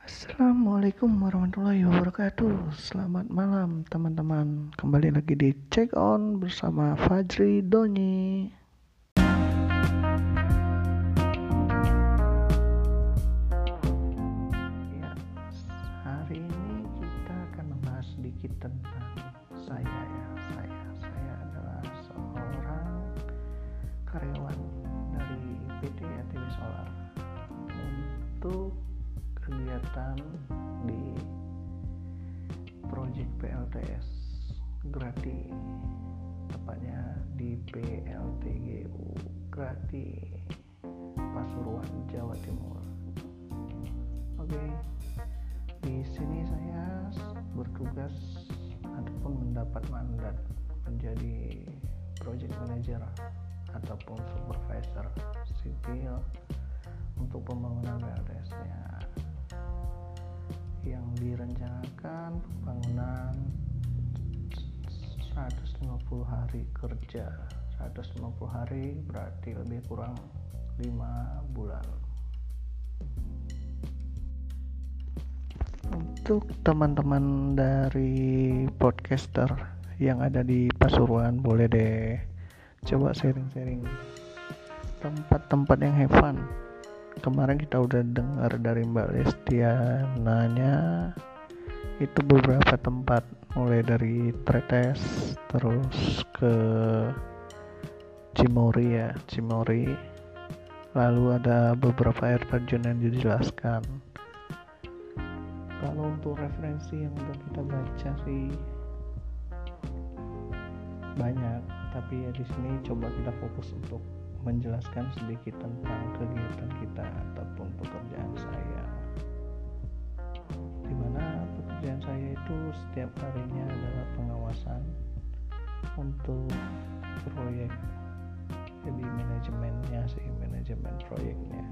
Assalamualaikum warahmatullahi wabarakatuh. Selamat malam teman-teman. Kembali lagi di Check On bersama Fajri Doni. Ya, hari ini kita akan membahas sedikit tentang saya PT ATW Solar Untuk kegiatan di proyek PLTS Grati tepatnya di PLTGU Grati Pasuruan Jawa Timur. Oke, di sini saya bertugas ataupun mendapat mandat menjadi project manager ataupun supervisor sipil untuk pembangunan PLTS-nya yang direncanakan pembangunan 150 hari kerja. 150 hari berarti lebih kurang 5 bulan. Untuk teman-teman dari podcaster yang ada di Pasuruan boleh deh coba sharing-sharing. Tempat-tempat yang have fun. Kemarin kita udah dengar dari Mbak Lestiananya itu beberapa tempat. Mulai dari Tretes terus ke Cimori ya Cimori. Lalu ada beberapa air terjun yang dijelaskan. Kalau untuk referensi yang udah kita baca sih banyak tapi ya di sini coba kita fokus untuk menjelaskan sedikit tentang kegiatan kita ataupun pekerjaan saya. Di mana pekerjaan saya itu setiap harinya adalah pengawasan untuk proyek jadi manajemennya sih manajemen proyeknya.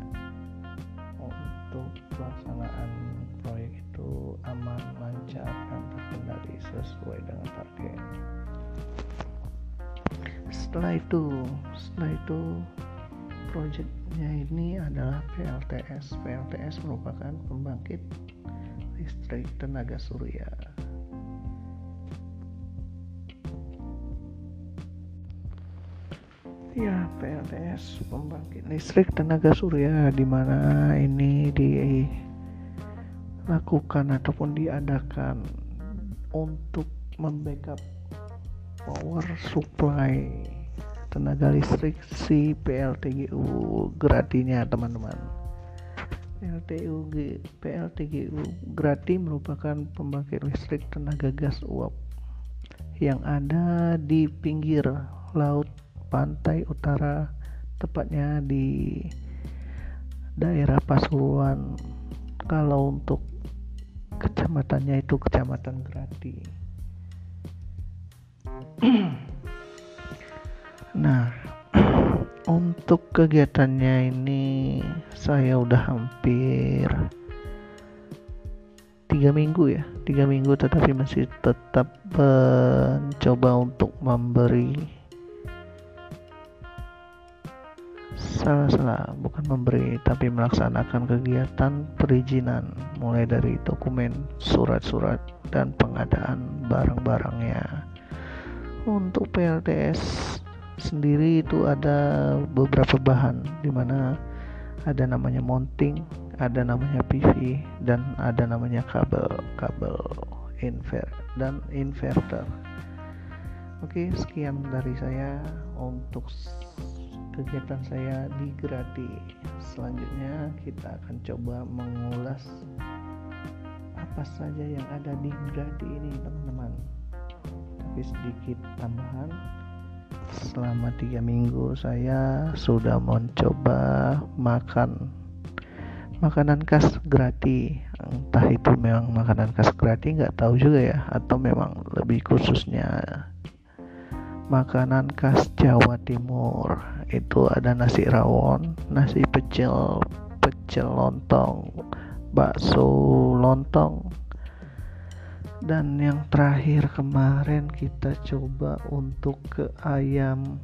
Untuk pelaksanaan proyek itu aman lancar dan terkendali sesuai dengan target setelah itu setelah itu projectnya ini adalah PLTS PLTS merupakan pembangkit listrik tenaga surya. Ya PLTS pembangkit listrik tenaga surya di mana ini dilakukan ataupun diadakan untuk membackup power supply tenaga listrik si PLTGU gratinya teman-teman. PLTU PLTGU Grati merupakan pembangkit listrik tenaga gas uap yang ada di pinggir laut pantai utara tepatnya di daerah Pasuruan. Kalau untuk kecamatannya itu kecamatan Grati nah untuk kegiatannya ini saya udah hampir tiga minggu ya. Tiga minggu tetapi masih tetap mencoba untuk memberi salah-salah bukan memberi tapi melaksanakan kegiatan perizinan mulai dari dokumen surat-surat dan pengadaan barang-barangnya untuk PLTS sendiri itu ada beberapa bahan di mana ada namanya mounting ada namanya PV dan ada namanya kabel kabel inver dan inverter. Oke sekian dari saya untuk kegiatan saya di Grati selanjutnya kita akan coba mengulas apa saja yang ada di Grati ini teman-teman tapi sedikit tambahan. Selama tiga minggu saya sudah mencoba makan makanan khas Grati entah itu memang makanan khas Grati nggak tahu juga ya atau memang lebih khususnya makanan khas Jawa Timur. Itu ada nasi rawon nasi pecel pecel lontong bakso lontong dan yang terakhir kemarin kita coba untuk ke ayam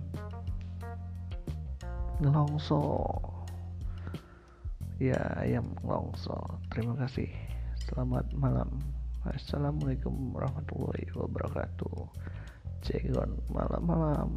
ngelongso ya ayam ngelongso terima kasih. Selamat malam. Assalamualaikum warahmatullahi wabarakatuh. Cegon malam-malam.